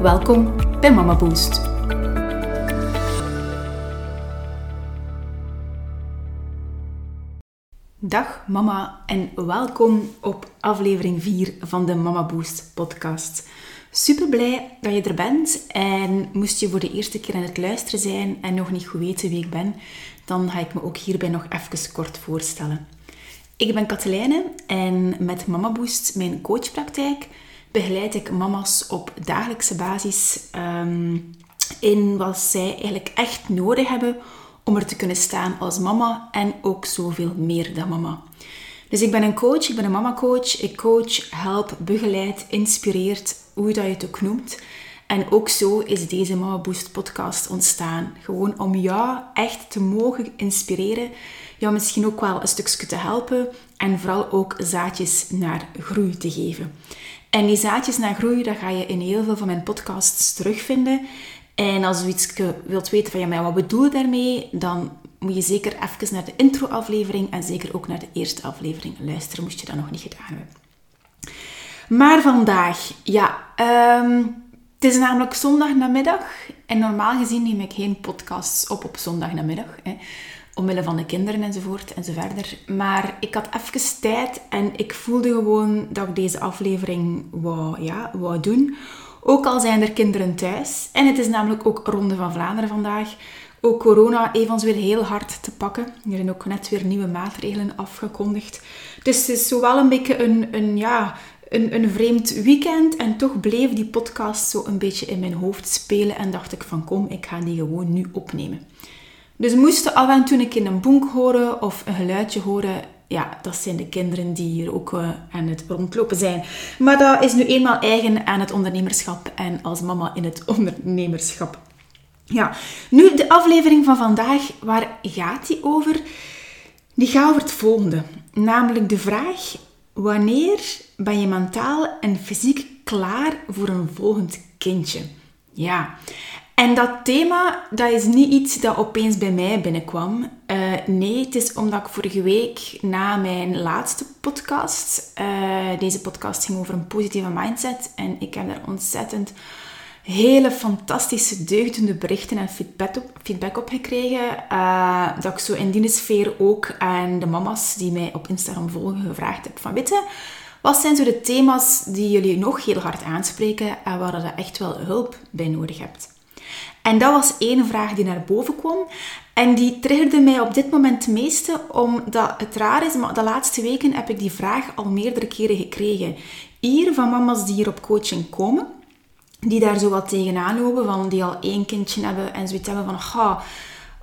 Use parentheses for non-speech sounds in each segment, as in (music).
Welkom bij Mama Boost. Dag mama en welkom op aflevering 4 van de Mama Boost podcast. Super blij dat je er bent en moest je voor de eerste keer aan het luisteren zijn en nog niet goed weten wie ik ben, dan ga ik me ook hierbij nog even kort voorstellen. Ik ben Katelijne en met Mama Boost, mijn coachpraktijk, begeleid ik mama's op dagelijkse basis ehm, in wat zij eigenlijk echt nodig hebben om er te kunnen staan als mama en ook zoveel meer dan mama. Dus ik ben een coach, ik ben een mama-coach. Ik coach, help, begeleid, inspireert, hoe dat je het ook noemt. En ook zo is deze Mama Boost podcast ontstaan. Gewoon om jou echt te mogen inspireren, jou misschien ook wel een stukje te helpen en vooral ook zaadjes naar groei te geven. En die zaadjes naar groei, dat ga je in heel veel van mijn podcasts terugvinden. En als je iets wilt weten van, ja, wat bedoel je daarmee? Dan moet je zeker even naar de intro-aflevering en zeker ook naar de eerste aflevering luisteren, moest je dat nog niet gedaan hebben. Maar vandaag, ja, um, het is namelijk zondag namiddag en normaal gezien neem ik geen podcasts op op zondag namiddag. Hè omwille van de kinderen enzovoort en zo verder. Maar ik had even tijd en ik voelde gewoon dat ik deze aflevering wou, ja, wou doen. Ook al zijn er kinderen thuis. En het is namelijk ook Ronde van Vlaanderen vandaag. Ook corona heeft weer heel hard te pakken. Er zijn ook net weer nieuwe maatregelen afgekondigd. Dus het is zowel een beetje een, een, ja, een, een vreemd weekend. En toch bleef die podcast zo een beetje in mijn hoofd spelen. En dacht ik van kom, ik ga die gewoon nu opnemen. Dus moesten af en toe een keer een bonk horen of een geluidje horen. Ja, dat zijn de kinderen die hier ook uh, aan het rondlopen zijn. Maar dat is nu eenmaal eigen aan het ondernemerschap en als mama in het (laughs) ondernemerschap. Ja, nu de aflevering van vandaag, waar gaat die over? Die gaat over het volgende. Namelijk de vraag, wanneer ben je mentaal en fysiek klaar voor een volgend kindje? Ja, en dat thema, dat is niet iets dat opeens bij mij binnenkwam. Uh, nee, het is omdat ik vorige week na mijn laatste podcast, uh, deze podcast ging over een positieve mindset en ik heb daar ontzettend hele fantastische, deugdende berichten en feedback op, feedback op gekregen. Uh, dat ik zo in die sfeer ook aan de mama's die mij op Instagram volgen gevraagd heb van, weet wat zijn zo de thema's die jullie nog heel hard aanspreken en waar je echt wel hulp bij nodig hebt? En dat was één vraag die naar boven kwam. En die triggerde mij op dit moment het meeste, omdat het raar is, maar de laatste weken heb ik die vraag al meerdere keren gekregen. Hier van mama's die hier op coaching komen, die daar zo wat tegenaan lopen, van die al één kindje hebben en zoiets hebben van, ga,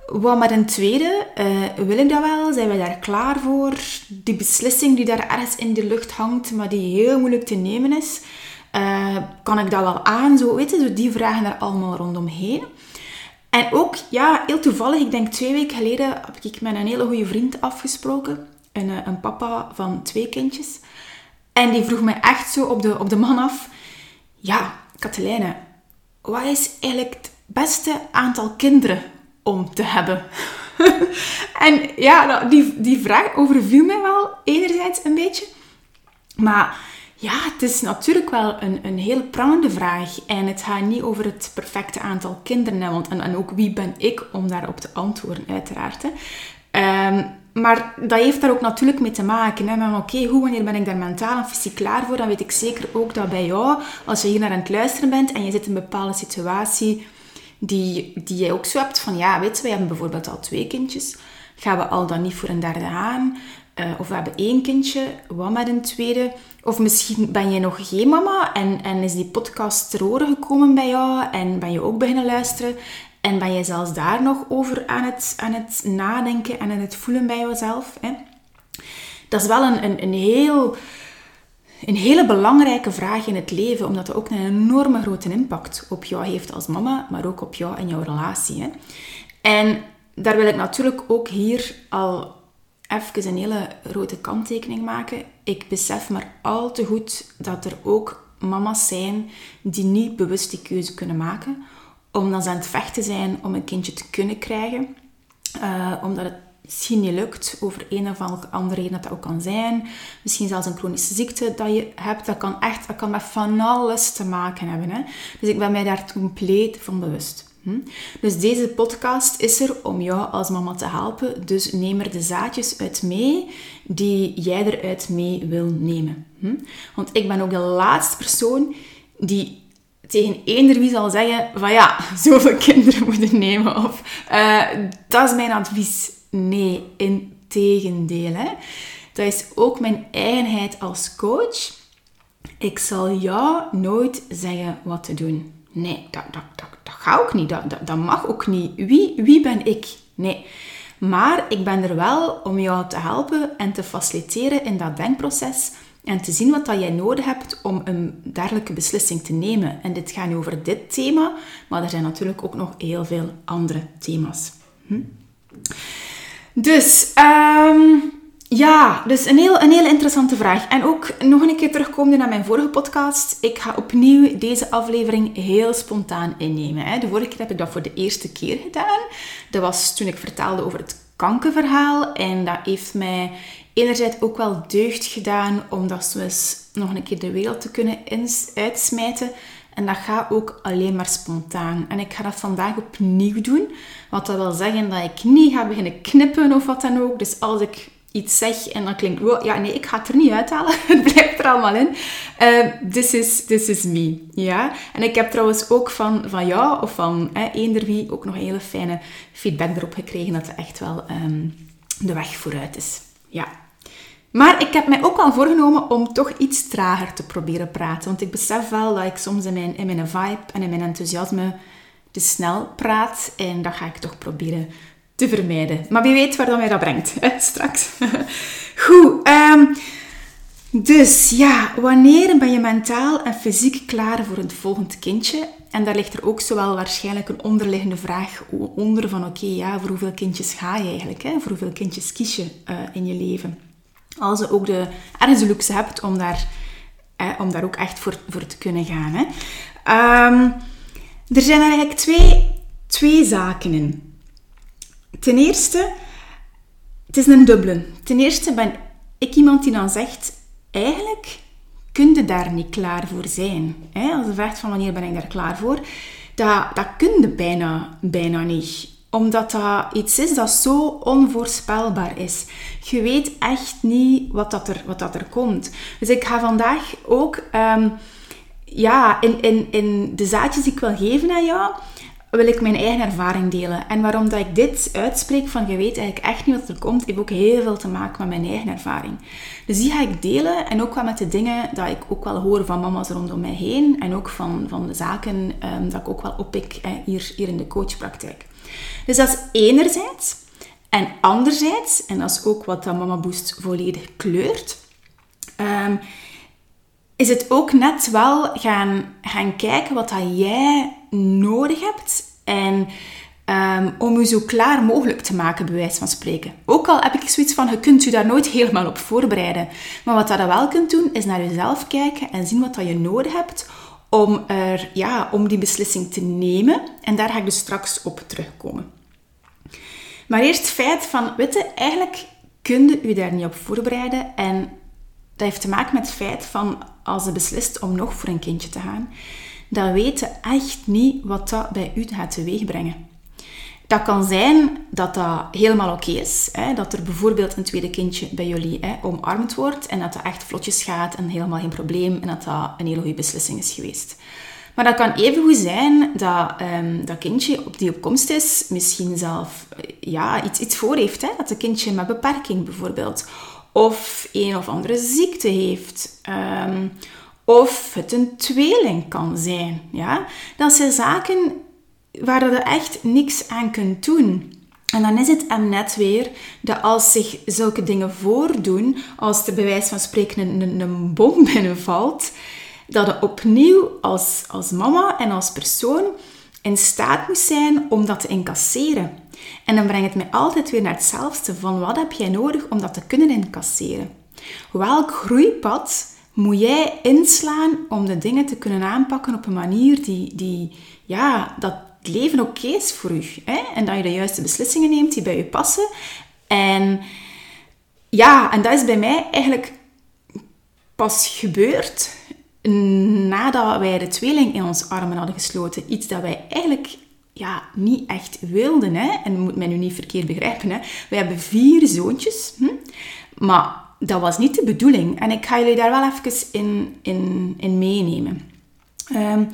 wat met een tweede? Uh, wil ik dat wel? Zijn wij daar klaar voor? Die beslissing die daar ergens in de lucht hangt, maar die heel moeilijk te nemen is. Uh, kan ik dat wel aan? Zo, weet je, die vragen daar allemaal rondomheen. En ook, ja, heel toevallig, ik denk twee weken geleden heb ik met een hele goede vriend afgesproken. Een, eh, een papa van twee kindjes. En die vroeg mij echt zo op de, op de man af. Ja, Katelijne, wat is eigenlijk het beste aantal kinderen om te hebben? (laughs) en ja, nou, die, die vraag overviel mij wel enerzijds een beetje. Maar ja, het is natuurlijk wel een, een heel prangende vraag. En het gaat niet over het perfecte aantal kinderen. Want, en, en ook wie ben ik om daarop te antwoorden, uiteraard. Ehm, maar dat heeft daar ook natuurlijk mee te maken. Oké, hoe wanneer ben ik daar mentaal en fysiek klaar voor? Dan weet ik zeker ook dat bij jou, als je hier naar aan het luisteren bent en je zit in een bepaalde situatie die, die jij ook zo hebt van, ja, weet je, hebben bijvoorbeeld al twee kindjes. Gaan we al dan niet voor een derde aan? Uh, of we hebben één kindje, wat met een tweede? Of misschien ben je nog geen mama en, en is die podcast ter oren gekomen bij jou en ben je ook beginnen luisteren en ben je zelfs daar nog over aan het, aan het nadenken en aan het voelen bij jezelf. Hè? Dat is wel een, een, een heel een hele belangrijke vraag in het leven, omdat het ook een enorme grote impact op jou heeft als mama, maar ook op jou en jouw relatie. Hè? En daar wil ik natuurlijk ook hier al even een hele grote kanttekening maken. Ik besef maar al te goed dat er ook mama's zijn die niet bewust die keuze kunnen maken, omdat ze aan het vechten zijn om een kindje te kunnen krijgen, uh, omdat het misschien niet lukt, over een of andere reden dat dat ook kan zijn. Misschien zelfs een chronische ziekte dat je hebt. Dat kan echt dat kan met van alles te maken hebben. Hè? Dus ik ben mij daar compleet van bewust. Hm? Dus deze podcast is er om jou als mama te helpen. Dus neem er de zaadjes uit mee die jij eruit mee wil nemen. Hm? Want ik ben ook de laatste persoon die tegen eender wie zal zeggen van ja, (laughs) zoveel kinderen moeten nemen. Of uh, dat is mijn advies. Nee, in tegendeel. Hè. Dat is ook mijn eigenheid als coach. Ik zal jou nooit zeggen wat te doen. Nee, dat, dat, dat, dat gaat ook niet. Dat, dat, mag ook niet. Wie, wie ben ik? Nee. Maar ik ben er wel om jou te helpen en te faciliteren in dat denkproces en te zien wat dat jij nodig hebt om een dergelijke beslissing te nemen. En dit gaat nu over dit thema, maar er zijn natuurlijk ook nog heel veel andere thema's. Hm? Dus, um, ja, dus een, heel, een hele interessante vraag. En ook nog een keer terugkomen naar mijn vorige podcast. Ik ga opnieuw deze aflevering heel spontaan innemen. Hè. De vorige keer heb ik dat voor de eerste keer gedaan. Dat was toen ik vertelde over het kankerverhaal. En dat heeft mij enerzijds ook wel deugd gedaan om dat zo eens nog een keer de wereld te kunnen uitsmijten. En dat gaat ook alleen maar spontaan. En ik ga dat vandaag opnieuw doen. Wat dat wil zeggen dat ik niet ga beginnen knippen of wat dan ook. Dus als ik iets zeg en dan klinkt, wow, ja nee, ik ga het er niet uithalen. (laughs) het blijft er allemaal in. Uh, this, is, this is me. Ja? En ik heb trouwens ook van, van jou of van eh, eender wie ook nog een hele fijne feedback erop gekregen dat het echt wel um, de weg vooruit is. Ja. Maar ik heb mij ook al voorgenomen om toch iets trager te proberen praten. Want ik besef wel dat ik soms in mijn, in mijn vibe en in mijn enthousiasme te snel praat. En dat ga ik toch proberen te vermijden. Maar wie weet waar dat mij dat brengt straks. (laughs) Goed. Um, dus ja, wanneer ben je mentaal en fysiek klaar voor het volgende kindje? En daar ligt er ook zowel waarschijnlijk een onderliggende vraag onder van oké, ja, voor hoeveel kindjes ga je eigenlijk? Hè? Voor hoeveel kindjes kies je uh, in je leven? Als je ook de, ergens luxe hebt om daar, om daar ook echt voor, voor te kunnen gaan. Hè? Um, er zijn eigenlijk twee, twee zaken in. Ten eerste, het is een dubbele. Ten eerste ben ik iemand die dan zegt, eigenlijk kun je daar niet klaar voor zijn. Als je vraagt van wanneer ben ik daar klaar voor, dat, dat kun je bijna, bijna niet omdat dat iets is dat zo onvoorspelbaar is. Je weet echt niet wat, dat er, wat dat er komt. Dus ik ga vandaag ook um, ja, in, in, in de zaadjes die ik wil geven aan jou, wil ik mijn eigen ervaring delen. En waarom dat ik dit uitspreek van je weet eigenlijk echt niet wat er komt, heeft ook heel veel te maken met mijn eigen ervaring. Dus die ga ik delen en ook wel met de dingen dat ik ook wel hoor van mama's rondom mij heen en ook van, van de zaken um, dat ik ook wel oppik hier, hier in de coachpraktijk. Dus dat is enerzijds. En anderzijds, en dat is ook wat dat Mama Boost volledig kleurt, um, is het ook net wel gaan, gaan kijken wat dat jij nodig hebt en um, om je zo klaar mogelijk te maken, bij wijze van spreken. Ook al heb ik zoiets van, je kunt je daar nooit helemaal op voorbereiden. Maar wat dat wel kunt doen, is naar jezelf kijken en zien wat dat je nodig hebt om, er, ja, om die beslissing te nemen. En daar ga ik dus straks op terugkomen. Maar eerst het feit van, weet je, eigenlijk kun je je daar niet op voorbereiden. En dat heeft te maken met het feit van, als je beslist om nog voor een kindje te gaan, dan weet je echt niet wat dat bij u gaat teweegbrengen. Dat kan zijn dat dat helemaal oké is. Hè? Dat er bijvoorbeeld een tweede kindje bij jullie hè, omarmd wordt en dat dat echt vlotjes gaat en helemaal geen probleem en dat dat een hele goede beslissing is geweest. Maar dat kan even goed zijn dat um, dat kindje die op komst is misschien zelf eh, ja, iets, iets voor heeft. Hè? Dat een kindje met beperking bijvoorbeeld. Of een of andere ziekte heeft. Um, of het een tweeling kan zijn. Ja? Dat zijn zaken waar je echt niks aan kunt doen. En dan is het hem net weer dat als zich zulke dingen voordoen, als er bij wijze van spreken een, een, een bom (laughs) binnenvalt, dat je opnieuw als, als mama en als persoon in staat moet zijn om dat te incasseren. En dan brengt het mij altijd weer naar hetzelfde van wat heb jij nodig om dat te kunnen incasseren? Welk groeipad moet jij inslaan om de dingen te kunnen aanpakken op een manier die, die ja, dat het leven oké is voor u. Hè? En dat je de juiste beslissingen neemt die bij je passen. En ja, en dat is bij mij eigenlijk pas gebeurd nadat wij de tweeling in ons armen hadden gesloten. Iets dat wij eigenlijk ja, niet echt wilden. Hè? En moet mij nu niet verkeerd begrijpen. Hè? We hebben vier zoontjes. Hm? Maar dat was niet de bedoeling. En ik ga jullie daar wel even in, in, in meenemen. Um,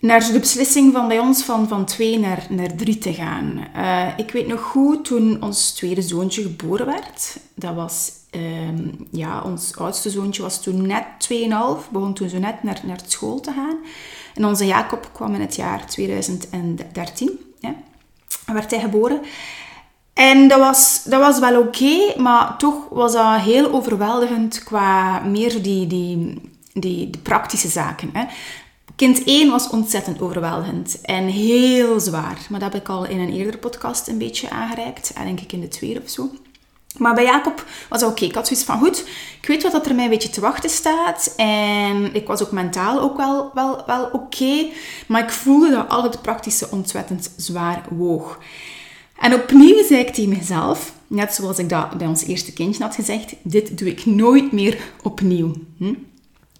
naar de beslissing van bij ons van, van twee naar, naar drie te gaan. Uh, ik weet nog goed, toen ons tweede zoontje geboren werd, dat was, um, ja, ons oudste zoontje was toen net 2,5, begon toen zo net naar, naar school te gaan. En onze Jacob kwam in het jaar 2013, ja, werd hij geboren. En dat was, dat was wel oké, maar toch was dat heel overweldigend qua meer die, die, die, die praktische zaken. Hè. Kind 1 was ontzettend overweldigend en heel zwaar. Maar dat heb ik al in een eerdere podcast een beetje aangereikt. Denk ik in de tweede of zo. Maar bij Jacob was het oké. Ik had zoiets van, goed, ik weet wat er mij een beetje te wachten staat. En ik was ook mentaal ook wel, wel, wel oké. maar ik voelde dat al het praktische ontzettend zwaar woog. En opnieuw zei ik tegen mezelf, net zoals ik dat bij ons eerste kindje had gezegd, dit doe ik nooit meer opnieuw. Hm?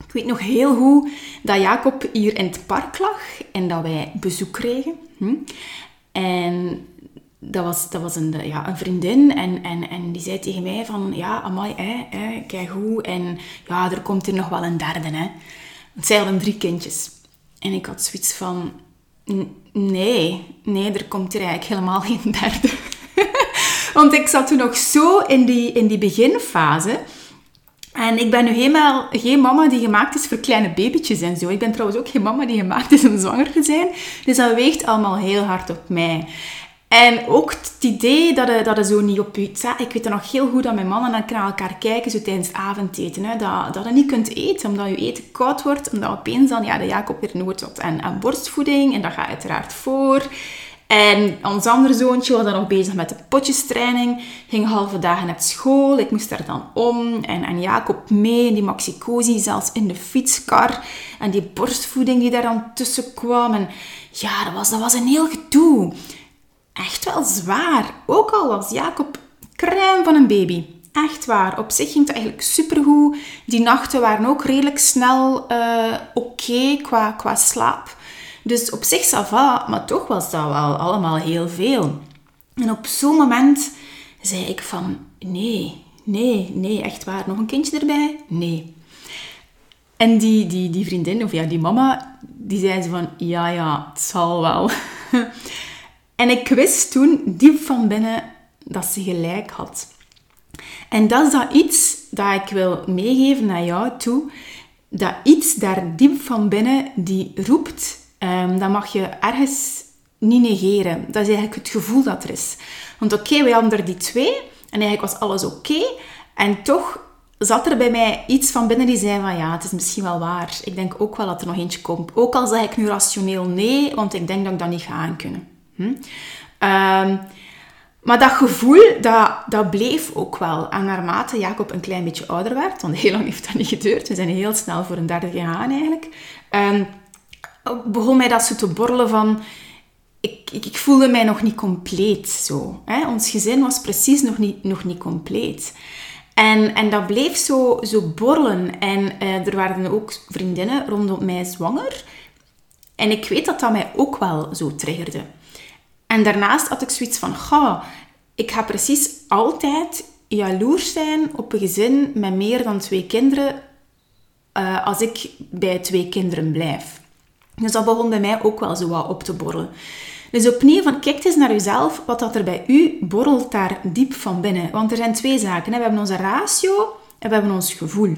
Ik weet nog heel goed dat Jacob hier in het park lag en dat wij bezoek kregen. Hm? En dat was, dat was een, ja, een vriendin en, en, en die zei tegen mij van... Ja, amai, hè, hè, kijk hoe. En ja, er komt er nog wel een derde, hè. Want zij hadden drie kindjes. En ik had zoiets van... Nee, nee, er komt er eigenlijk helemaal geen (laughs) derde. Want ik zat toen nog zo in die, in die beginfase... En ik ben nu helemaal geen mama die gemaakt is voor kleine babytjes en zo. Ik ben trouwens ook geen mama die gemaakt is om zwanger te zijn. Dus dat weegt allemaal heel hard op mij. En ook het idee dat je, dat je zo niet op je... Ik weet nog heel goed dat mijn man en ik naar elkaar kijken zo tijdens het avondeten. Hè, dat, dat je niet kunt eten, omdat je eten koud wordt. Omdat opeens dan ja, de Jacob weer nood had en, en borstvoeding. En dat gaat uiteraard voor. En ons andere zoontje was dan nog bezig met de potjestraining. Ging halve dagen naar school. Ik moest daar dan om. En, en Jacob mee. En die maxicosi zelfs in de fietskar. En die borstvoeding die daar dan tussen kwam. En ja, dat was, dat was een heel gedoe. Echt wel zwaar. Ook al was Jacob crème van een baby. Echt waar. Op zich ging het eigenlijk supergoed. Die nachten waren ook redelijk snel uh, oké qua, qua slaap. Dus op zich va, maar toch was dat wel allemaal heel veel. En op zo'n moment zei ik van, nee, nee, nee, echt waar. Nog een kindje erbij? Nee. En die, die, die vriendin, of ja, die mama, die zei ze van, ja, ja, het zal wel. (laughs) en ik wist toen diep van binnen dat ze gelijk had. En dat is dat iets dat ik wil meegeven naar jou toe. Dat iets daar diep van binnen die roept um, dan mag je ergens niet negeren. Dat is eigenlijk het gevoel dat er is. Want oké, okay, we hadden er die twee en eigenlijk was alles oké. en toch zat er bij mij iets van binnen die zei van ja, het is misschien wel waar. Ik denk ook wel dat er nog eentje komt. Ook al zeg ik nu rationeel nee, want ik denk dat ik dat niet ga aankunnen. Hm? Um, maar dat gevoel, dat, dat bleef ook wel. En naarmate Jacob een klein beetje ouder werd, want heel lang heeft dat niet geduurd. We zijn heel snel voor een derde gegaan eigenlijk. Um, begon mij dat zo te borrelen van... Ik, ik, ik voelde mij nog niet compleet zo. Hè? Ons gezin was precies nog niet, nog niet compleet. En, en dat bleef zo, zo borrelen. En uh, er waren ook vriendinnen rondom mij zwanger. En ik weet dat dat mij ook wel zo triggerde. En daarnaast had ik zoiets van... Ga, ik ga precies altijd jaloers zijn op een gezin met meer dan twee kinderen... Uh, als ik bij twee kinderen blijf. Dus dat begon bij mij ook wel zo wat op te borrelen. Dus opnieuw, van, kijk eens naar jezelf, wat dat er bij u borrelt daar diep van binnen. Want er zijn twee zaken. Hè. We hebben onze ratio en we hebben ons gevoel.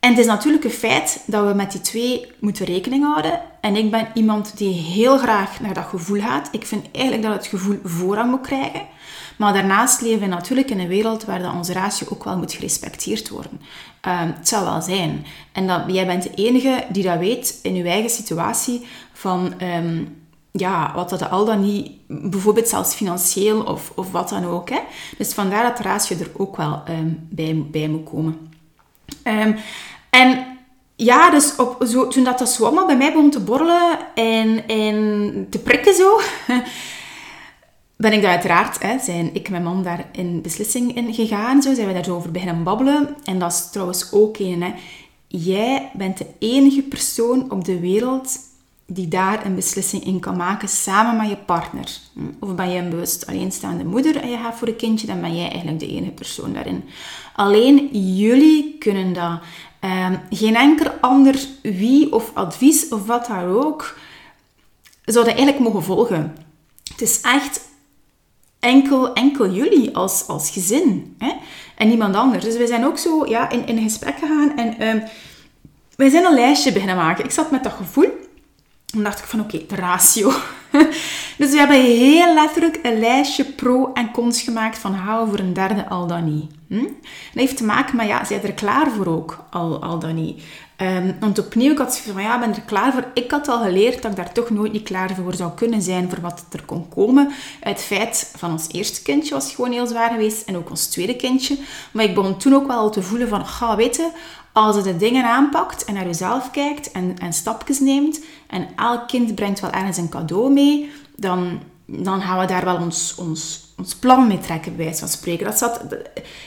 En het is natuurlijk een feit dat we met die twee moeten rekening houden. En ik ben iemand die heel graag naar dat gevoel gaat. Ik vind eigenlijk dat het gevoel voorrang moet krijgen. Maar daarnaast leven we natuurlijk in een wereld waar dat onze ratio ook wel moet gerespecteerd worden. Um, het zal wel zijn. En dat, jij bent de enige die dat weet in je eigen situatie van... Um, ja, wat dat al dan niet, bijvoorbeeld zelfs financieel of, of wat dan ook. Hè. Dus vandaar dat de ratio er ook wel um, bij, bij moet komen. Um, en ja, dus zo, toen dat, dat zo allemaal bij mij begon te borrelen en, en te prikken zo, (laughs) ben ik daar uiteraard, hè, zijn ik en mijn man daar in beslissing in gegaan. Zo zijn we daar zo over beginnen babbelen. En dat is trouwens ook een, hè. Jij bent de enige persoon op de wereld die daar een beslissing in kan maken samen met je partner. Of ben je een bewust alleenstaande moeder en je gaat voor een kindje, dan ben jij eigenlijk de enige persoon daarin. Alleen jullie kunnen dat. Um, geen enkel ander wie of advies of wat daar ook zou dat eigenlijk mogen volgen. Het is echt enkel, enkel jullie als, als gezin. Hè? En niemand anders. Dus wij zijn ook zo ja, in, in gesprek gegaan en um, wij zijn een lijstje beginnen maken. Ik zat met dat gevoel. En dacht ik van oké, de ratio. (laughs) dus we hebben heel letterlijk een lijstje pro en cons gemaakt van houden voor een derde al dan niet. Hm? Dat heeft te maken met, ja, zijn er klaar voor ook, al, al dan niet? Um, want opnieuw, ik had van, ja, ben er klaar voor. Ik had al geleerd dat ik daar toch nooit niet klaar voor zou kunnen zijn voor wat er kon komen. Het feit van ons eerste kindje was gewoon heel zwaar geweest en ook ons tweede kindje. Maar ik begon toen ook wel te voelen van, ga weten, als je de dingen aanpakt en naar jezelf kijkt en, en stapjes neemt en elk kind brengt wel ergens een cadeau mee, dan, dan gaan we daar wel ons, ons, ons plan mee trekken, bij wijze van spreken. Dat, zat,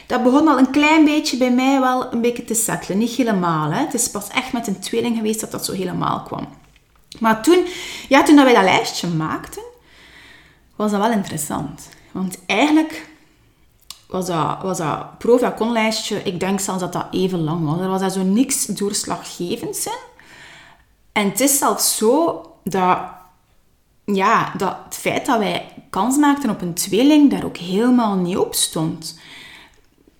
dat begon al een klein beetje bij mij wel een beetje te settelen. Niet helemaal. Hè. Het is pas echt met een tweeling geweest dat dat zo helemaal kwam. Maar toen, ja, toen dat wij dat lijstje maakten, was dat wel interessant. Want eigenlijk was dat, was dat pro dat kon lijstje, ik denk zelfs dat dat even lang was. Er was daar zo niks doorslaggevends in. En het is zelfs zo dat, ja, dat het feit dat wij kans maakten op een tweeling daar ook helemaal niet op stond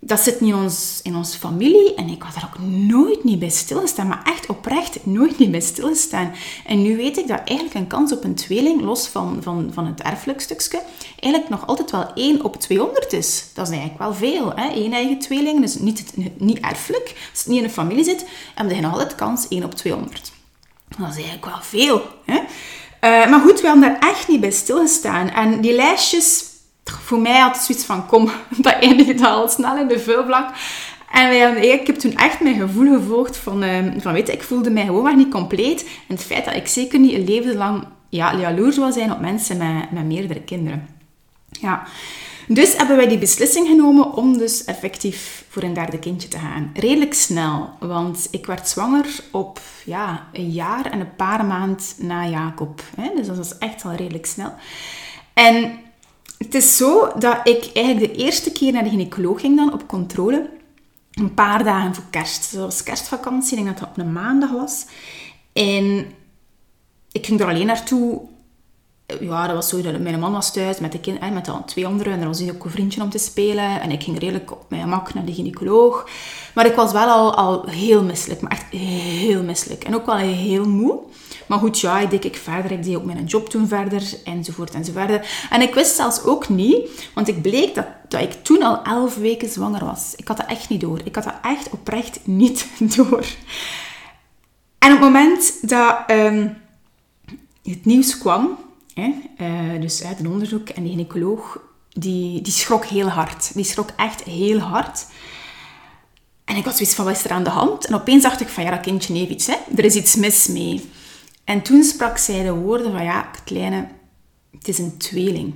dat zit niet in ons, in onze familie. En ik had daar ook nooit niet bij stilstaan. Maar echt oprecht nooit niet bij stilstaan. En nu weet ik dat eigenlijk een kans op een tweeling, los van, van, van het erfelijk stukje, eigenlijk nog altijd wel 1 op 200 is. Dat is eigenlijk wel veel. Hè? Eén eigen tweeling, dus niet, niet erfelijk. Als het niet in een familie zit, heb je nog altijd kans 1 op 200. Dat is eigenlijk wel veel. Hè? Uh, maar goed, we hebben daar echt niet bij stilgestaan. En die lijstjes voor mij had het zoiets van, kom, (laughs) dat eindigt al snel in de vuilbak. En ik heb toen echt mijn gevoel gevolgd van, ehm, van weet ik voelde mij gewoon maar niet compleet. En het feit dat ik zeker niet een leven lang ja, jaloers wil zijn op mensen met, met meerdere kinderen. Ja. Dus hebben wij die beslissing genomen om dus effectief voor een derde kindje te gaan. Redelijk snel, want ik werd zwanger op ja, een jaar en een paar maanden na Jacob. Hè? Dus dat was echt al redelijk snel. En het is zo dat ik eigenlijk de eerste keer naar de gynaecoloog ging dan op controle. Een paar dagen voor kerst. Dat was kerstvakantie. Ik denk dat dat op een maandag was. En ik ging er alleen naartoe. Ja, dat was zo dat mijn man was thuis met de kind, met al twee anderen. En er was ook een vriendje om te spelen. En ik ging redelijk op mijn gemak naar de gynaecoloog. Maar ik was wel al, al heel misselijk. Maar echt heel misselijk. En ook wel heel moe. Maar goed, ja, ik deed ik verder. Ik deed ook mijn job toen verder, enzovoort enzovoort. En ik wist zelfs ook niet, want ik bleek dat, dat ik toen al elf weken zwanger was. Ik had dat echt niet door. Ik had dat echt oprecht niet (laughs) door. En op het moment dat um, het nieuws kwam, uh, dus uit een onderzoek en de gynaecoloog, die, die schrok heel hard. Die schrok echt heel hard. En ik was zoiets van, wat is er aan de hand? En opeens dacht ik van, ja, dat kindje heeft iets, hè. Er is iets mis mee. En toen sprak zij de woorden van ja, kleine, het is een tweeling.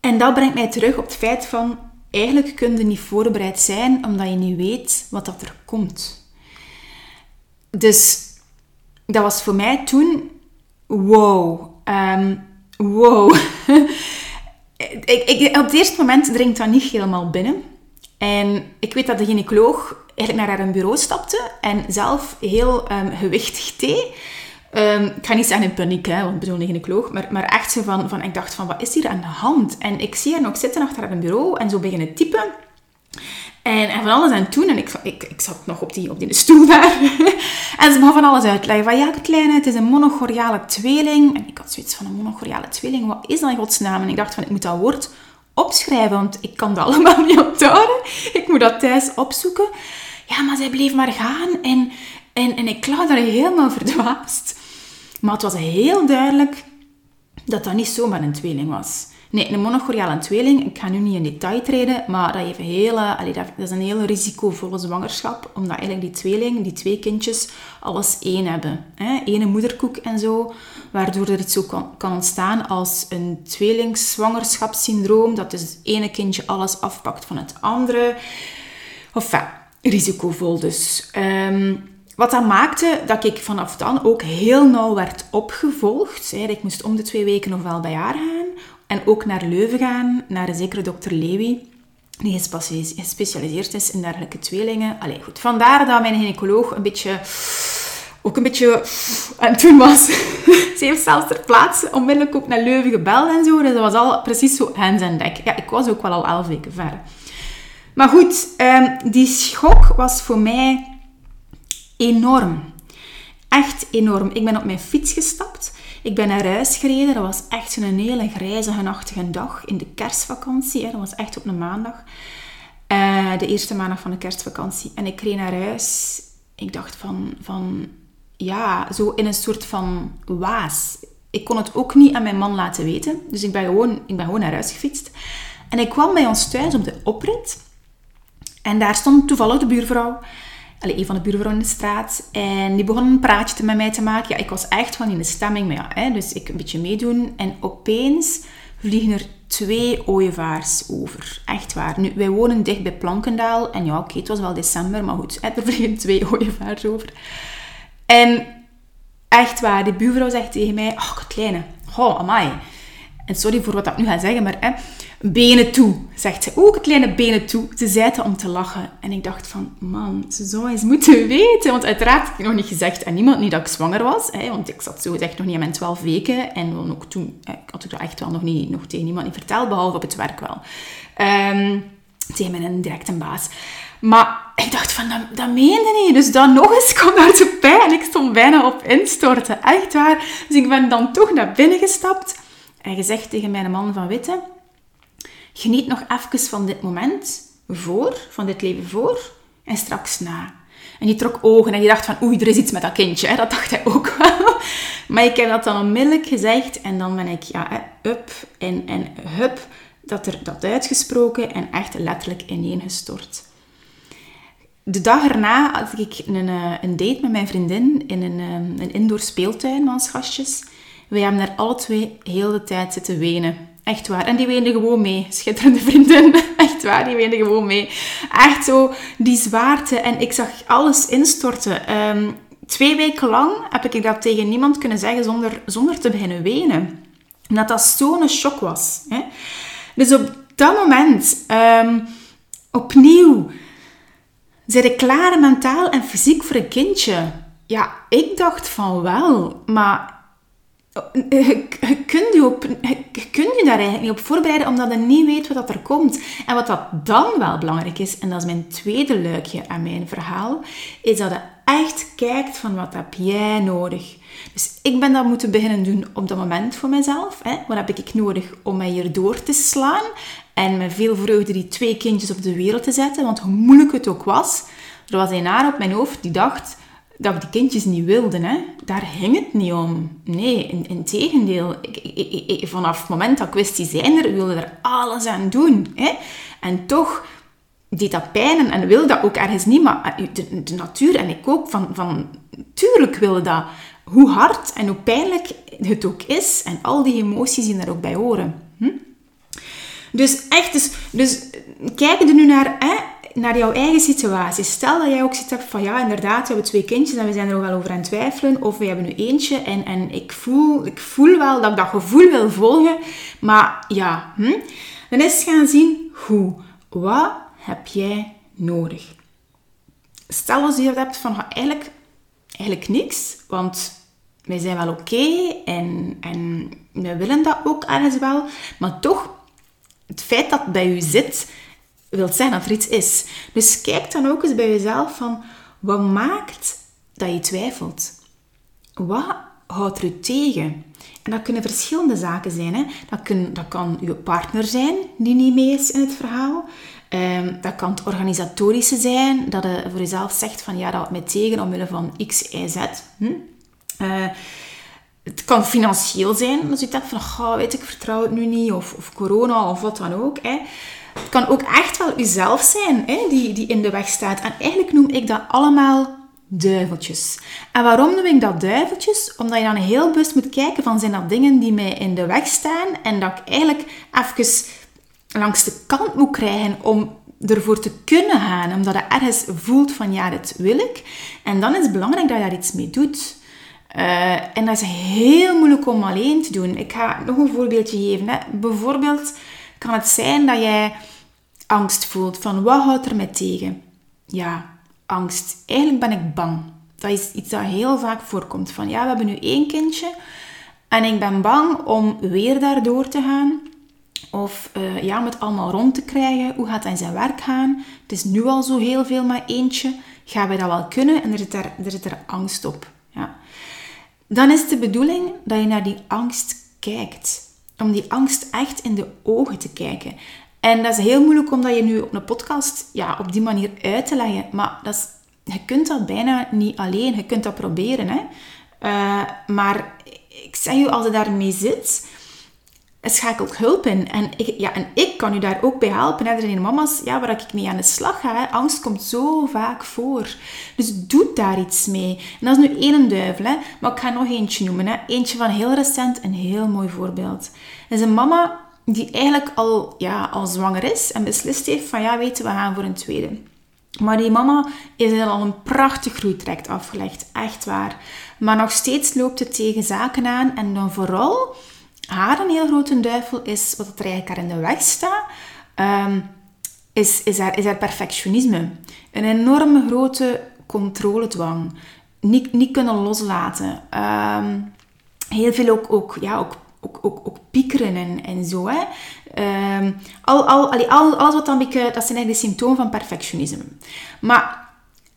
En dat brengt mij terug op het feit van eigenlijk kun je niet voorbereid zijn omdat je niet weet wat dat er komt. Dus dat was voor mij toen wow. Um, wow. (laughs) ik, ik, op het eerste moment dringt dat niet helemaal binnen. En ik weet dat de gynaecoloog eigenlijk naar haar bureau stapte en zelf heel um, gewichtig thee. Um, ik ga niet zeggen in paniek, hè, want ik bedoel een gynaecoloog, maar, maar echt zo van, van, ik dacht van, wat is hier aan de hand? En ik zie haar nog zitten achter haar bureau en zo beginnen typen. En, van alles aan toen. En ik, ik, ik zat nog op die, op die stoel daar. (laughs) en ze begon van alles uitleggen. Van ja, kleine, het is een monogoriale tweeling. En ik had zoiets van een monogoriale tweeling. Wat is dat in godsnaam? En ik dacht van, ik moet dat woord opschrijven. Want ik kan dat (laughs) allemaal niet onthouden. Ik moet dat thuis opzoeken. Ja, maar zij bleef maar gaan. En, en, en ik lag daar helemaal verdwaasd. Maar het was heel duidelijk dat dat niet zomaar een tweeling was. Nee, een monogoriale tweeling, ik ga nu niet in detail treden, maar dat, heeft hele, allee, dat is een hele risicovolle zwangerschap, omdat eigenlijk die tweeling, die twee kindjes, alles één hebben. Hè? Ene moederkoek en zo, waardoor er iets zo kan, ontstaan als een tweelingzwangerschapssyndroom, dat dus het ene kindje alles afpakt van het andere. Of risicovol dus. Ehm, wat dat maakte dat ik vanaf dan ook heel nauw werd opgevolgd. Ik moest om de twee weken nog wel bij haar gaan. En ook naar Leuven gaan, naar een zekere dokter Lewy. Die gespecialiseerd is in dergelijke tweelingen. Allee, goed. Vandaar dat mijn gynaecoloog een beetje... Ook een beetje... En toen was... (laughs) Ze heeft zelfs ter plaatse onmiddellijk ook naar Leuven gebeld en zo. Dus dat was al precies zo hands en dek. Ja, ik was ook wel al elf weken ver. Maar goed, ehm, die schok was voor mij enorm. Echt enorm. Ik ben op mijn fiets gestapt. Ik ben naar huis gereden. Dat was echt zo'n hele grijze, nachtige dag in de kerstvakantie. Dat was echt op een maandag. Uh, de eerste maandag van de kerstvakantie. En ik reed naar huis. Ik dacht van, van... Ja, zo in een soort van waas. Ik kon het ook niet aan mijn man laten weten. Dus ik ben gewoon, ik ben gewoon naar huis gefietst. En ik kwam bij ons thuis op de oprit. En daar stond toevallig de buurvrouw allee, een van de buurvrouwen in de straat. En die begon een praatje met mij te maken. Ja, ik was echt gewoon in de stemming. Maar ja, hè, dus ik een beetje meedoen. En opeens vliegen er twee ooievaars over. Echt waar. Nu, wij wonen dicht bij Plankendaal. En ja, oké, het was wel december. Maar goed, er vliegen twee (laughs) ooievaars over. En echt waar, die buurvrouw zegt tegen mij... Oh, kleine. Oh, amai. En sorry voor wat ik nu ga zeggen, maar... Hè, benen toe, zegt ze. Ook kleine benen toe. Ze zei het om te lachen. En ik dacht van, man, ze zou eens moeten (laughs) weten. Want uiteraard heb ik nog niet gezegd aan niemand niet dat ik zwanger was. Hè, want ik zat zo gezegd nog niet aan mijn twaalf weken. En ook toen had ik dat echt wel nog, niet, nog tegen niemand niet verteld, behalve op het werk wel. Um, tegen mijn directe baas. Maar ik dacht van, dat, dat meende niet. Dus dan nog eens (laughs) kwam daar de pijn ik stond bijna op instorten. Echt waar. Dus ik ben dan toch naar binnen gestapt en gezegd tegen mijn man van Witte Geniet nog even van dit moment voor, van dit leven voor en straks na. En die trok ogen en die dacht van, oei, er is iets met dat kindje. Dat dacht hij ook (laughs) wel. Maar ik heb dat dan onmiddellijk gezegd en dan ben ik, ja, up en, en hup, dat er dat uitgesproken en echt letterlijk ineengestort. De dag erna had ik een, eh, een date met mijn vriendin in een, eh, een indoor speeltuin van ons gastjes. Wij hebben daar alle twee heel de tijd zitten wenen. Echt waar. En die weende gewoon mee. Schitterende vriendin. (laughs) Echt waar, die weende gewoon mee. Echt zo, die zwaarte. En ik zag alles instorten. Ehm, twee weken lang heb ik dat tegen niemand kunnen zeggen zonder, zonder te beginnen wenen. Dat dat zo'n shock was. Hè? Dus op dat moment, um, opnieuw, zijn ik klaar mentaal en fysiek voor een kindje? Ja, ik dacht van wel. Maar (laughs) je kunt je, op, kunt je daar eigenlijk niet op voorbereiden, omdat je niet weet wat er komt. En wat dan wel belangrijk is, en dat is mijn tweede luikje aan mijn verhaal, is dat je echt kijkt van wat heb jij nodig. Dus ik ben dat moeten beginnen doen op dat moment voor mezelf. Hè. Wat heb ik nodig om mij hier door te slaan en met veel vreugde die twee kindjes op de wereld te zetten. Want hoe moeilijk het ook was, er was een haar op mijn hoofd die dacht dat ik die kindjes niet wilde. Hè. Daar ging het niet om. Nee, in, in tegendeel. Ik, vanaf het moment dat ik wist, die zijn er, wilde er alles aan doen. Hè. En toch deed dat pijn en, wilde dat ook ergens niet. Maar eh, de, natuur en ik ook, van, van tuurlijk wilde dat. Hoe hard en hoe pijnlijk het ook is. En al die emoties die daar ook bij horen. Hm? Dus echt, dus, dus kijk er nu naar... Hè, naar jouw eigen situatie. Stel dat jij ook zit hebt van ja, inderdaad, we hebben twee kindjes en we zijn er ook wel over aan het twijfelen. Of we hebben nu eentje en, en ik, voel, ik voel wel dat ik dat gevoel wil volgen. Maar ja, hm? dan is gaan zien hoe. Wat heb jij nodig? Stel als je dat hebt van eigenlijk, eigenlijk niks, want wij zijn wel oké en, en we willen dat ook ergens wel. Maar toch, het feit dat bij u zit, wil zeggen dat er iets is. Dus kijk dan ook eens bij jezelf van, wat maakt dat je twijfelt? Wat houdt er u tegen? En dat kunnen verschillende zaken zijn. Hè? Dat, dat kan uw partner zijn die niet mee is in het verhaal. Um, dat kan het organisatorische zijn, dat je voor jezelf zegt van ja, dat houdt mij tegen omwille van X, Y, Z. Hm? Uh, het kan financieel zijn, als je denkt van, oh, weet ik, vertrouw het nu niet, of, of corona, of wat dan ook. Hè. Het kan ook echt wel jezelf zijn hè, die, die in de weg staat. En eigenlijk noem ik dat allemaal duiveltjes. En waarom noem ik dat duiveltjes? Omdat je dan heel bewust moet kijken van, zijn dat dingen die mij in de weg staan? En dat ik eigenlijk even langs de kant moet krijgen om ervoor te kunnen gaan. Omdat je ergens voelt van, ja, dit wil ik. En dan is het belangrijk dat je daar iets mee doet. Uh, en dat is heel moeilijk om alleen te doen. Ik ga nog een voorbeeldje geven. Hè. Bijvoorbeeld kan het zijn dat jij angst voelt van wat houdt er mij tegen? Ja, angst. Eigenlijk ben ik bang. Dat is iets dat heel vaak voorkomt. Van ja, we hebben nu één kindje en ik ben bang om weer daardoor te gaan. Of uh, ja, om het allemaal rond te krijgen. Hoe gaat hij zijn werk gaan? Het is nu al zo heel veel maar eentje. Gaan wij dat wel kunnen? En er zit er, er, zit er angst op. Dan is de bedoeling dat je naar die angst kijkt. Om die angst echt in de ogen te kijken. En dat is heel moeilijk omdat je nu op een podcast ja, op die manier uit te leggen. Maar dat is, je kunt dat bijna niet alleen. Je kunt dat proberen. Hè? Uh, maar ik zeg je, als je daarmee zit, schakelt hulp in. En ik, ja, en ik kan u daar ook bij helpen. Hè. Er zijn mama's ja, waar ik mee aan de slag ga. Hè. Angst komt zo vaak voor. Dus doe daar iets mee. En dat is nu één duivel. Hè. Maar ik ga nog eentje noemen. Hè. Eentje van heel recent. Een heel mooi voorbeeld. Dat is een mama die eigenlijk al, ja, al zwanger is. En beslist heeft van ja, weten we gaan voor een tweede. Maar die mama is al een prachtig groeitraject afgelegd. Echt waar. Maar nog steeds loopt het tegen zaken aan. En dan vooral haar een heel grote duivel is, wat er eigenlijk haar in de weg staat, um, is, is, haar, is haar perfectionisme. Een enorme grote controledwang. Niet, niet kunnen loslaten. Um, heel veel ook, ook, ja, ook, ook, ook, ook piekeren en, en zo. Hè. Um, al, al, al, alles wat dan beetje, dat zijn eigenlijk de symptomen van perfectionisme. Maar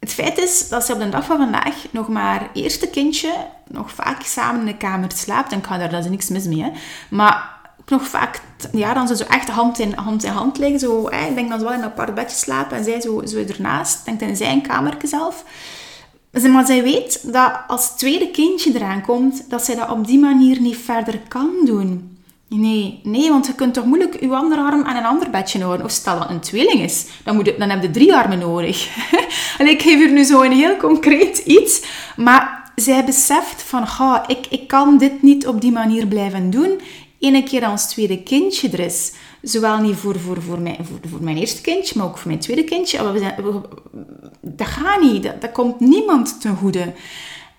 het feit is dat ze op de dag van vandaag nog maar eerste kindje nog vaak samen in de kamer slaapt. En ik ga daar, dat is niks mis mee. Hè. Maar ook nog vaak, ja, dan ze zo echt hand in hand, in hand liggen. Zo, hè. Ik denk dat ze wel in een apart bedje slapen en zij zo, zo ernaast. Denkt in zijn kamertje zelf. Maar zij weet dat als tweede kindje eraan komt, dat zij dat op die manier niet verder kan doen. Nee, nee, want je kunt toch moeilijk je andere arm aan een ander bedje houden. Of stel dat een tweeling is, dan, moet je, dan heb je drie armen nodig. (laughs) en ik geef hier nu zo een heel concreet iets. Maar zij beseft van, ga, ik, ik kan dit niet op die manier blijven doen. Eén keer als tweede kindje er is. Zowel niet voor, voor, voor, mijn, voor, voor mijn eerste kindje, maar ook voor mijn tweede kindje. We zijn, dat gaat niet. Dat, dat komt niemand ten goede.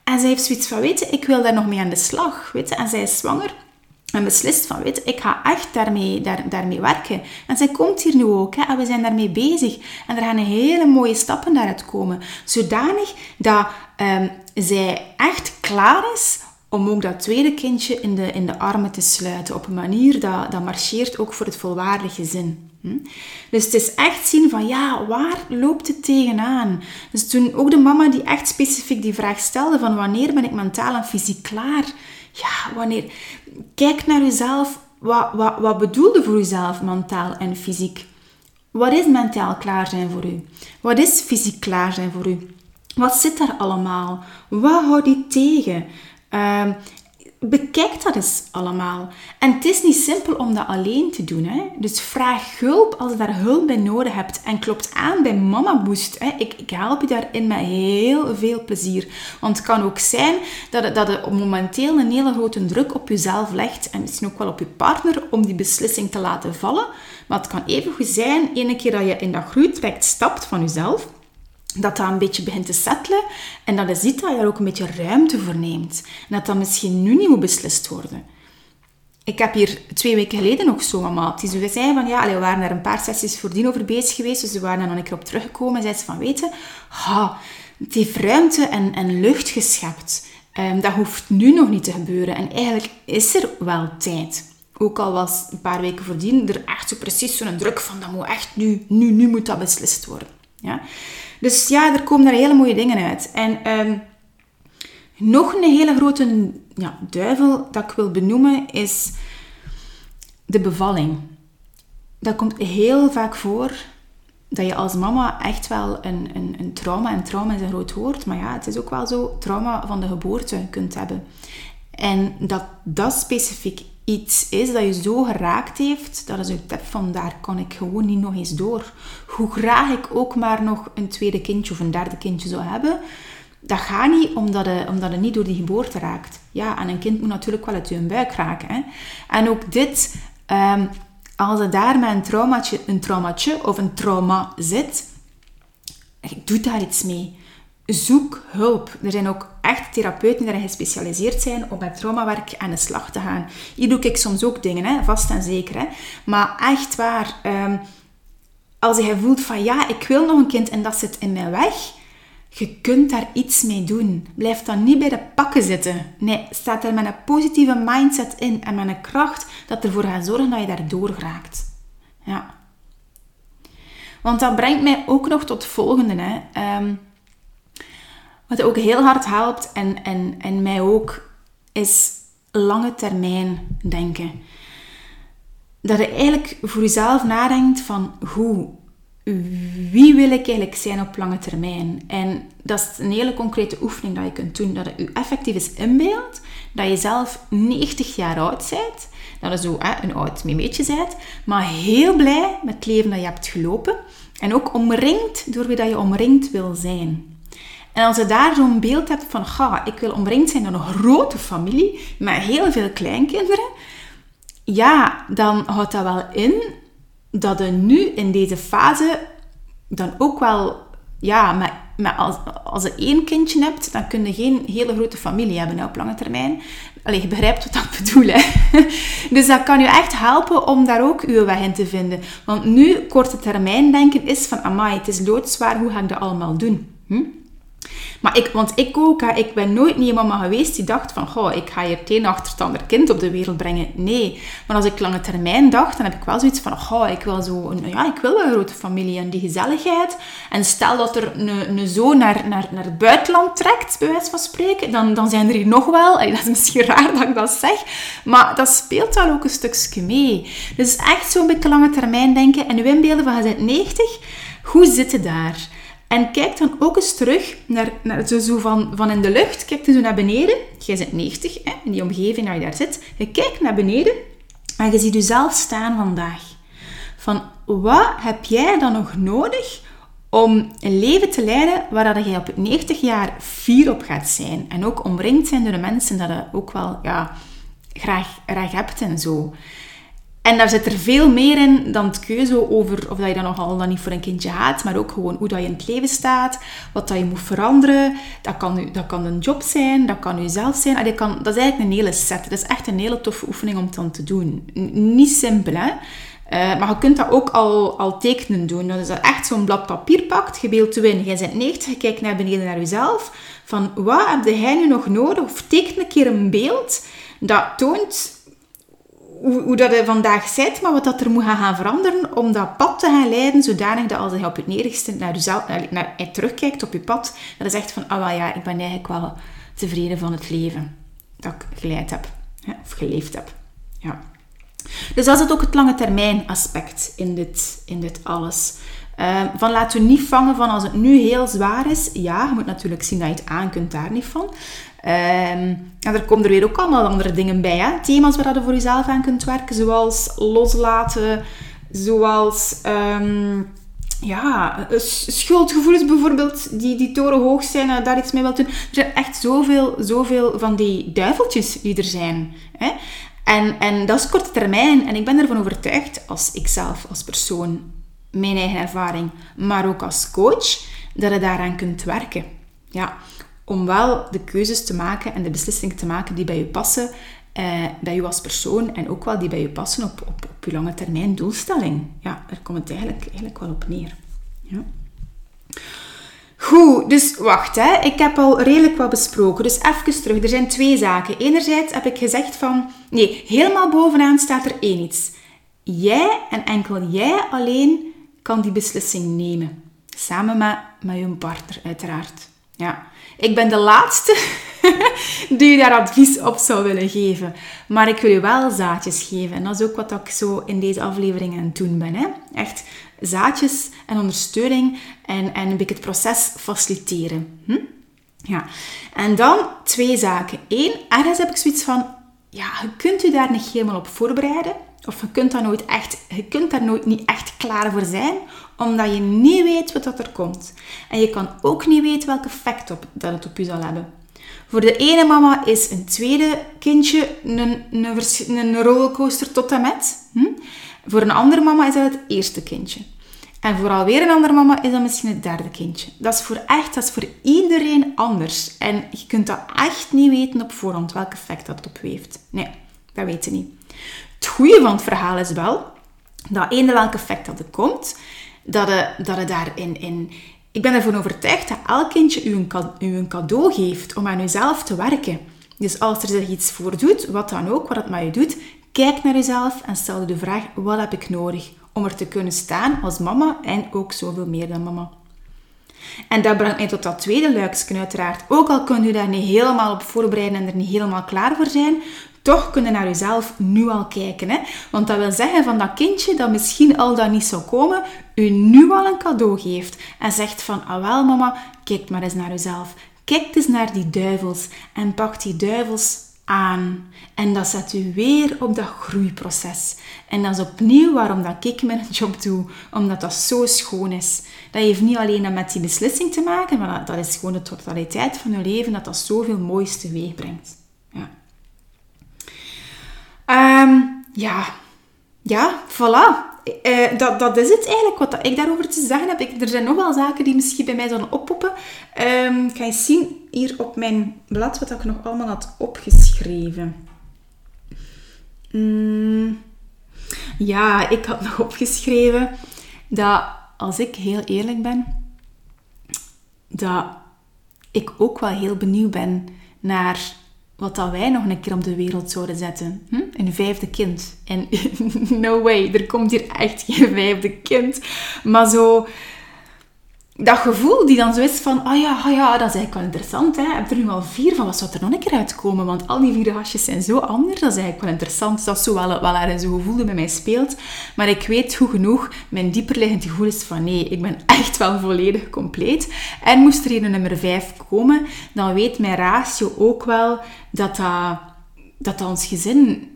En zij heeft zoiets van, weet je, ik wil daar nog mee aan de slag. Weet je? En zij is zwanger. En beslist van, weet ik ga echt daarmee, daar, daarmee werken. En zij komt hier nu ook, hè, en we zijn daarmee bezig. En er gaan hele mooie stappen daaruit komen. Zodanig dat um, zij echt klaar is om ook dat tweede kindje in de, in de armen te sluiten. Op een manier dat, dat marcheert ook voor het volwaardige gezin. Hm? Dus het is echt zien van, ja, waar loopt het tegenaan? Dus toen ook de mama die echt specifiek die vraag stelde van, wanneer ben ik mentaal en fysiek klaar? Ja, wanneer... Kijk naar jezelf. Wat, wat, wat bedoelde voor jezelf mentaal en fysiek? Wat is mentaal klaar zijn voor u? Wat is fysiek klaar zijn voor u? Wat zit daar allemaal? Wat houdt die tegen? Uh, bekijk dat eens allemaal. En het is niet simpel om dat alleen te doen. Hè? Dus vraag hulp als je daar hulp bij nodig hebt. En klopt aan bij Mama Boost. Hè? Ik, ik help je daarin met heel veel plezier. Want het kan ook zijn dat het, dat momenteel een hele grote druk op jezelf legt. En misschien ook wel op je partner om die beslissing te laten vallen. Maar het kan even goed zijn, ene keer dat je in dat groeitraject stapt van jezelf dat dat een beetje begint te settelen en dat je ziet dat je er ook een beetje ruimte voor neemt. En dat dat misschien nu niet moet beslist worden. Ik heb hier twee weken geleden nog zo'n maat die zo zei van ja, we waren er een paar sessies voordien over bezig geweest, dus we waren er nog een keer op teruggekomen en zei ze van weten, ha, het heeft ruimte en, en lucht geschept. Um, dat hoeft nu nog niet te gebeuren en eigenlijk is er wel tijd. ook al was een paar weken voordien er echt zo precies zo'n druk van dat moet echt nu, nu, nu moet dat beslist worden. Ja? Dus ja, er komen daar hele mooie dingen uit. En ehm, nog een hele grote ja, duivel dat ik wil benoemen is de bevalling. Dat komt heel vaak voor dat je als mama echt wel een, een, een trauma, en trauma is een groot woord, maar ja, het is ook wel zo, trauma van de geboorte kunt hebben. En dat dat specifiek iets is dat je zo geraakt heeft, dat is een tip van daar kan ik gewoon niet nog eens door. Hoe graag ik ook maar nog een tweede kindje of een derde kindje zou hebben, dat gaat niet omdat het, omdat het niet door die geboorte raakt. Ja, en een kind moet natuurlijk wel uit je buik raken. En ook dit, um, als het daar met een traumaatje, een traumaatje of een trauma zit, doe daar iets mee. Zoek hulp. Er zijn ook echt therapeuten die daarin gespecialiseerd zijn om met traumawerk aan de slag te gaan. Hier doe ik soms ook dingen, hè? vast en zeker. Hè? Maar echt waar, um, als je voelt van ja, ik wil nog een kind en dat zit in mijn weg, je kunt daar iets mee doen. Blijf dan niet bij de pakken zitten. Nee, sta er met een positieve mindset in en met een kracht dat ervoor gaat zorgen dat je daar doorraakt. Ja. Want dat brengt mij ook nog tot het volgende. Hè. Um, wat ook heel hard helpt en, en, en mij ook, is lange termijn denken. Dat je eigenlijk voor jezelf nadenkt van hoe, wie wil ik eigenlijk zijn op lange termijn? En dat is een hele concrete oefening dat je kunt doen. Dat je effectief is inbeeldt dat je zelf 90 jaar oud bent. Dat je zo hè, een oud memeetje bent. Maar heel blij met het leven dat je hebt gelopen. En ook omringd door wie dat je omringd wil zijn. En als je daar zo'n beeld hebt van, ga, ik wil omringd zijn door een grote familie met heel veel kleinkinderen, ja, dan houdt dat wel in dat je nu in deze fase dan ook wel, ja, met, als, als je één kindje hebt, dan kun je geen hele grote familie hebben op lange termijn. Allee, je begrijpt wat ik bedoel. (laughs) Dus dat kan je echt helpen om daar ook uw weg in te vinden. Want nu, korte termijn denken is van, amai, het is loodzwaar, hoe ga ik dat allemaal doen? Hm? Maar ik, want ik ook, ik ben nooit niet een mama geweest die dacht van, goh, ik ga hier het achter het ander kind op de wereld brengen. Nee. Maar als ik lange termijn dacht, dan heb ik wel zoiets van, goh, ik wil zo, een, ja, ik wil een grote familie en die gezelligheid. En stel dat er een, zoon naar, naar, naar het buitenland trekt, bij wijze van spreken, dan, dan zijn er hier nog wel. Dat is misschien (laughs) raar dat ik dat zeg, maar dat speelt wel ook een stukje mee. Dus echt zo'n beetje lange termijn denken en nu inbeelden van, je bent 90, hoe zit je daar? En kijk dan ook eens terug naar, naar zo, zo van, van in de lucht. Kijk dan naar beneden. Jij zit 90, hè, in die omgeving waar je daar zit. Je kijkt naar beneden en je ziet jezelf staan vandaag. Van wat heb jij dan nog nodig om een leven te leiden waar dat je op 90 jaar fier op gaat zijn. En ook omringd zijn door de mensen dat je ook wel ja, graag, graag hebt en zo. En daar zit er veel meer in dan het keuze over of dat je dan nogal dan niet voor een kindje gaat, maar ook gewoon hoe dat je in het leven staat, wat dat je moet veranderen. Dat kan, dat kan een job zijn, dat kan jezelf zijn. Dat, kan, dat is eigenlijk een hele set. Dat is echt een hele toffe oefening om dan te doen. niet simpel, hè. Uh, maar je kunt dat ook al, al tekenen doen. Dat is dat echt zo'n blad papier pakt, je beeldt in. Jij bent 90, je kijkt naar beneden naar jezelf. Van, wat heb jij nu nog nodig? Of teken een keer een beeld dat toont hoe, hoe dat je vandaag zit, maar wat dat er moet gaan veranderen om dat pad te gaan leiden, zodanig dat als je op het neerigste naar jezelf naar, naar, terugkijkt op je pad, dat is echt van, ah oh, ja, ik ben eigenlijk wel tevreden van het leven dat ik geleid heb, of geleefd heb. Ja. Dus dat is ook het lange termijn aspect in dit, in dit alles. Uh, van laten we niet vangen van als het nu heel zwaar is. Ja, je moet natuurlijk zien dat je het aan kunt, daar niet van. En er komen er weer ook allemaal andere dingen bij. Hè? Thema's waar je voor jezelf aan kunt werken, zoals loslaten, zoals um, ja, schuldgevoelens bijvoorbeeld, die, die torenhoog zijn en daar iets mee wilt doen. Er zijn echt zoveel, zoveel van die duiveltjes die er zijn. Hè? En, en dat is korte termijn. En ik ben ervan overtuigd, als ik zelf, als persoon, mijn eigen ervaring, maar ook als coach, dat je daaraan kunt werken. Ja, om wel de keuzes te maken en de beslissingen te maken die bij je passen, eh, bij je als persoon en ook wel die bij je passen op, op, op je lange termijn doelstelling. Ja, daar komt het eigenlijk, eigenlijk wel op neer. Ja. Goed, dus wacht, hè. ik heb al redelijk wat besproken. Dus even terug, er zijn twee zaken. Enerzijds heb ik gezegd van, nee, helemaal bovenaan staat er één iets. Jij en enkel jij alleen kan die beslissing nemen. Samen met, met je partner, uiteraard. Ja. Ik ben de laatste (laughs) die je daar advies op zou willen geven. Maar ik wil je wel zaadjes geven. En dat is ook wat ik zo in deze aflevering aan het doen ben. Hè? Echt zaadjes en ondersteuning en, en een het proces faciliteren. Hm? Ja. En dan twee zaken. Eén, ergens heb ik zoiets van, ja, kunt je daar niet helemaal op voorbereiden. Of je kunt daar nooit echt, je kunt daar nooit niet echt klaar voor zijn, omdat je niet weet wat er komt. En je kan ook niet weten welk effect op, dat het op je zal hebben. Voor de ene mama is een tweede kindje een, een, een rollercoaster tot en met. Hm? Voor een andere mama is dat het eerste kindje. En voor alweer een andere mama is dat misschien het derde kindje. Dat is voor echt, dat is voor iedereen anders. En je kunt dat echt niet weten op voorhand, welk effect dat op heeft. Nee, dat weet je niet. Het goede van het verhaal is wel, dat eender welk effect dat er komt, dat je, dat daarin in, ik ben ervan overtuigd dat elk kindje u een, een cadeau geeft om aan jezelf te werken. Dus als er zich iets voor doet, wat dan ook, wat het met je doet, kijk naar jezelf en stel je de vraag, wat heb ik nodig om er te kunnen staan als mama en ook zoveel meer dan mama. En dat brengt mij tot dat tweede luiksken uiteraard. Ook al kunt u daar niet helemaal op voorbereiden en er niet helemaal klaar voor zijn, toch kunnen naar jezelf nu al kijken. Hè? Want dat wil zeggen van dat kindje dat misschien al dan niet zou komen, u nu al een cadeau geeft. En zegt van, ah wel mama, kijk maar eens naar jezelf. Kijk eens naar die duivels en pak die duivels aan. En dat zet u weer op dat groeiproces. En dat is opnieuw waarom dat ik mijn (laughs) job doe. Omdat dat zo schoon is. Dat heeft niet alleen met die beslissing te maken, maar dat is gewoon de totaliteit van uw leven dat dat zoveel moois teweeg brengt. Um, ja, ja, voilà. Uh, dat, dat is het eigenlijk wat ik daarover te zeggen heb. Ik, er zijn nog wel zaken die misschien bij mij zouden oppoppen. Um, ga je zien hier op mijn blad wat ik nog allemaal had opgeschreven. Mm, ja, ik had nog opgeschreven dat als ik heel eerlijk ben, dat ik ook wel heel benieuwd ben naar wat dat wij nog een keer op de wereld zouden zetten. Hm? Een vijfde kind. En (laughs) no way, er komt hier echt geen vijfde kind. Maar zo dat gevoel die dan zo is van, oh ja, oh ja, dat is eigenlijk wel interessant. Hè? Heb er nu al vier van, wat zou er nog een keer uitkomen? Want al die vier gastjes zijn zo anders. Dat is eigenlijk wel interessant. Dat is zo wel, wel er gevoel dat bij mij speelt. Maar ik weet goed genoeg, mijn dieperliggend gevoel is van, nee, ik ben echt wel volledig compleet. En moest er een nummer vijf komen, dan weet mijn ratio ook wel dat, dat, dat ons gezin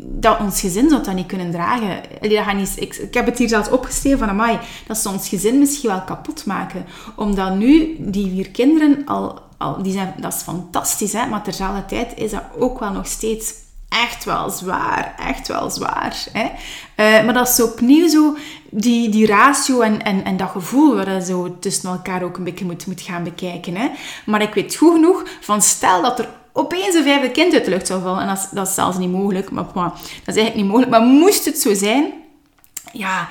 dat ons gezin zou dat niet kunnen dragen. Dat niet, ik, heb het hier zelfs opgeschreven van, amai, dat ze ons gezin misschien wel kapot maken. Omdat nu die vier kinderen al, al die zijn, dat is fantastisch, hè? maar terzelfde tijd is dat ook wel nog steeds echt wel zwaar. Echt wel zwaar. Hè? Uh, maar dat is opnieuw zo, die, die ratio en, en, en dat gevoel waar je zo tussen elkaar ook een beetje moet, moet gaan bekijken. Hè? Maar ik weet goed genoeg van, stel dat er opeens een vijfde kind uit de lucht zou vallen. En dat is, dat zelfs niet mogelijk. Maar, maar, dat is eigenlijk niet mogelijk. Maar moest het zo zijn, ja,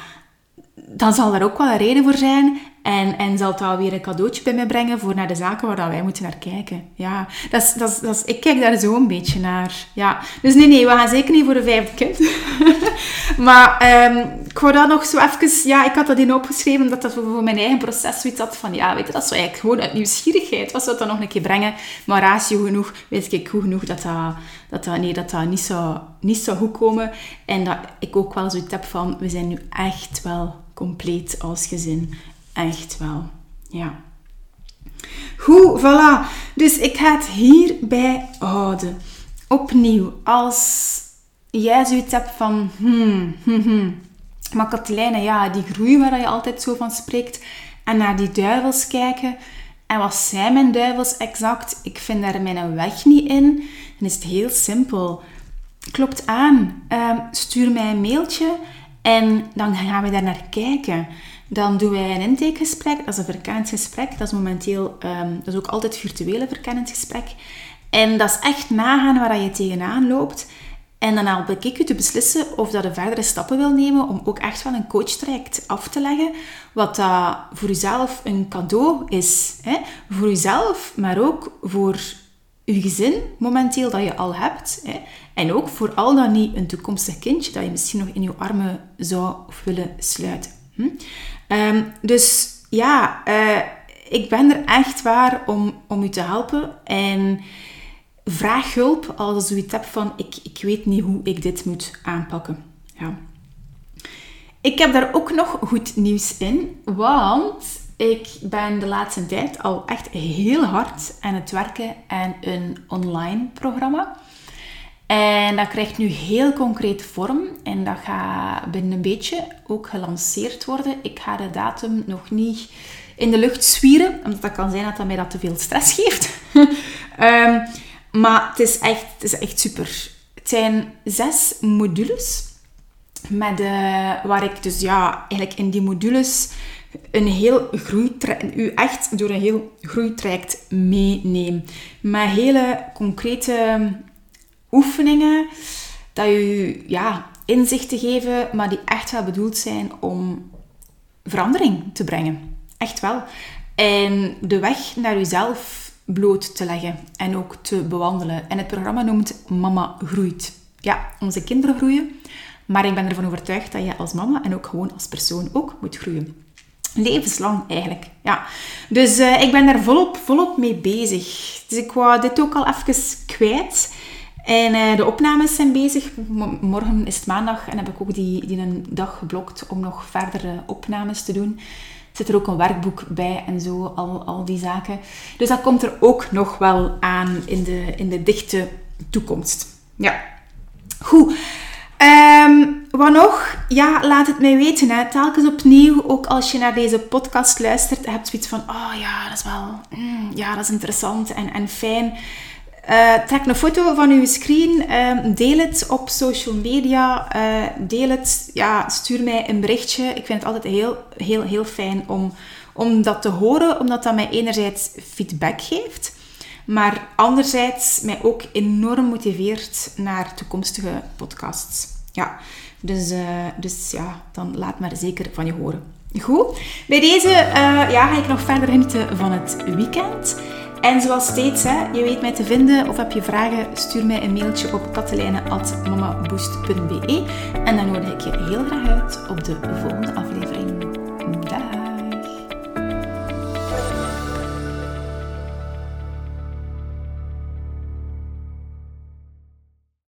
dan zal er ook wel een reden voor zijn. En, en zal het weer een cadeautje bij mij brengen voor naar de zaken waar wij moeten naar kijken. Ja, dat is, dat is, dat ik kijk daar zo een beetje naar. Ja. Dus nee, nee, we gaan zeker niet voor een vijfde kind. (laughs) maar um, ik wou dat nog zo even... Ja, ik had dat in opgeschreven, dat dat voor mijn eigen proces zoiets had van... Ja, weet je, dat is eigenlijk gewoon uit nieuwsgierigheid. Wat zou dat nog een keer brengen? Maar ratio genoeg, weet ik goed genoeg dat dat, dat, dat, nee, dat, dat niet, zou, niet zou goed komen. En dat ik ook wel zoiets heb van... We zijn nu echt wel compleet als gezin. Echt wel. Ja. Goed, voilà. Dus ik ga het hierbij houden. Opnieuw, als jij zoiets hebt van... Hmm, hmm, hmm. Maar Katelijne, ja, die groei waar je altijd zo van spreekt. En naar die duivels kijken. En wat zijn mijn duivels exact? Ik vind daar mijn weg niet in. Dan is het heel simpel. Klopt aan. Um, stuur mij een mailtje. En dan gaan we daar naar kijken. Dan doen wij een intakegesprek, dat is een verkenningsgesprek. Dat is momenteel, um, dat is ook altijd virtuele verkenningsgesprek. En dat is echt nagaan waar je tegenaan loopt. En dan help ik je te beslissen of dat je verdere stappen wil nemen om ook echt wel een coachtraject af te leggen. Wat dat voor jezelf een cadeau is. Hè? Voor jezelf, maar ook voor je gezin momenteel dat je al hebt. Hè? En ook voor al dan niet een toekomstig kindje dat je misschien nog in je armen zou willen sluiten. Hm? Ehm, dus ja, uh, ik ben er echt waar om, om u te helpen. En vraag hulp als je zoiets hebt van ik, ik weet niet hoe ik dit moet aanpakken. Ja. Ik heb daar ook nog goed nieuws in, want ik ben de laatste tijd al echt heel hard aan het werken aan een online programma. En dat krijgt nu heel concreet vorm en dat gaat binnen een beetje ook gelanceerd worden. Ik ga de datum nog niet in de lucht zwieren, omdat dat kan zijn dat dat mij dat te veel stress geeft. um, (laughs) maar het is echt, het is echt super. Het zijn zes modules. Met, uh, waar ik dus ja, eigenlijk in die modules een heel u echt door een heel groeitraject meeneem. Met hele concrete oefeningen, dat je ja, inzichten geven, maar die echt wel bedoeld zijn om verandering te brengen. Echt wel. En de weg naar jezelf bloot te leggen en ook te bewandelen. En het programma noemt Mama Groeit. Ja, onze kinderen groeien, maar ik ben ervan overtuigd dat je als mama en ook gewoon als persoon ook moet groeien. Levenslang eigenlijk, ja. Dus uh, ik ben daar volop, volop mee bezig. Dus ik wou dit ook al even kwijt. En uh, de opnames zijn bezig. Morgen is het maandag en heb ik ook die, die een dag geblokt om nog verdere opnames te doen zit er ook een werkboek bij en zo, al, al die zaken. Dus dat komt er ook nog wel aan in de, in de dichte toekomst. Ja, goed. Um, wat nog? Ja, laat het mij weten. Hè. Telkens opnieuw, ook als je naar deze podcast luistert, heb je zoiets van, oh ja, dat is wel, mm, ja, dat is interessant en, en fijn. Uh, trek een foto van uw screen, uh, deel het op social media, uh, deel het, ja, stuur mij een berichtje. Ik vind het altijd heel, heel, heel fijn om, om dat te horen, omdat dat mij enerzijds feedback geeft, maar anderzijds mij ook enorm motiveert naar toekomstige podcasts. Ja, dus, uh, dus ja, dan laat maar zeker van je horen. Goed, bij deze ja, ga ik nog verder genieten van het weekend. En zoals steeds, hè, je weet mij te vinden of heb je vragen, stuur mij een mailtje op katelijne.mamaboost.be en dan nodig ik je heel graag uit op de volgende aflevering.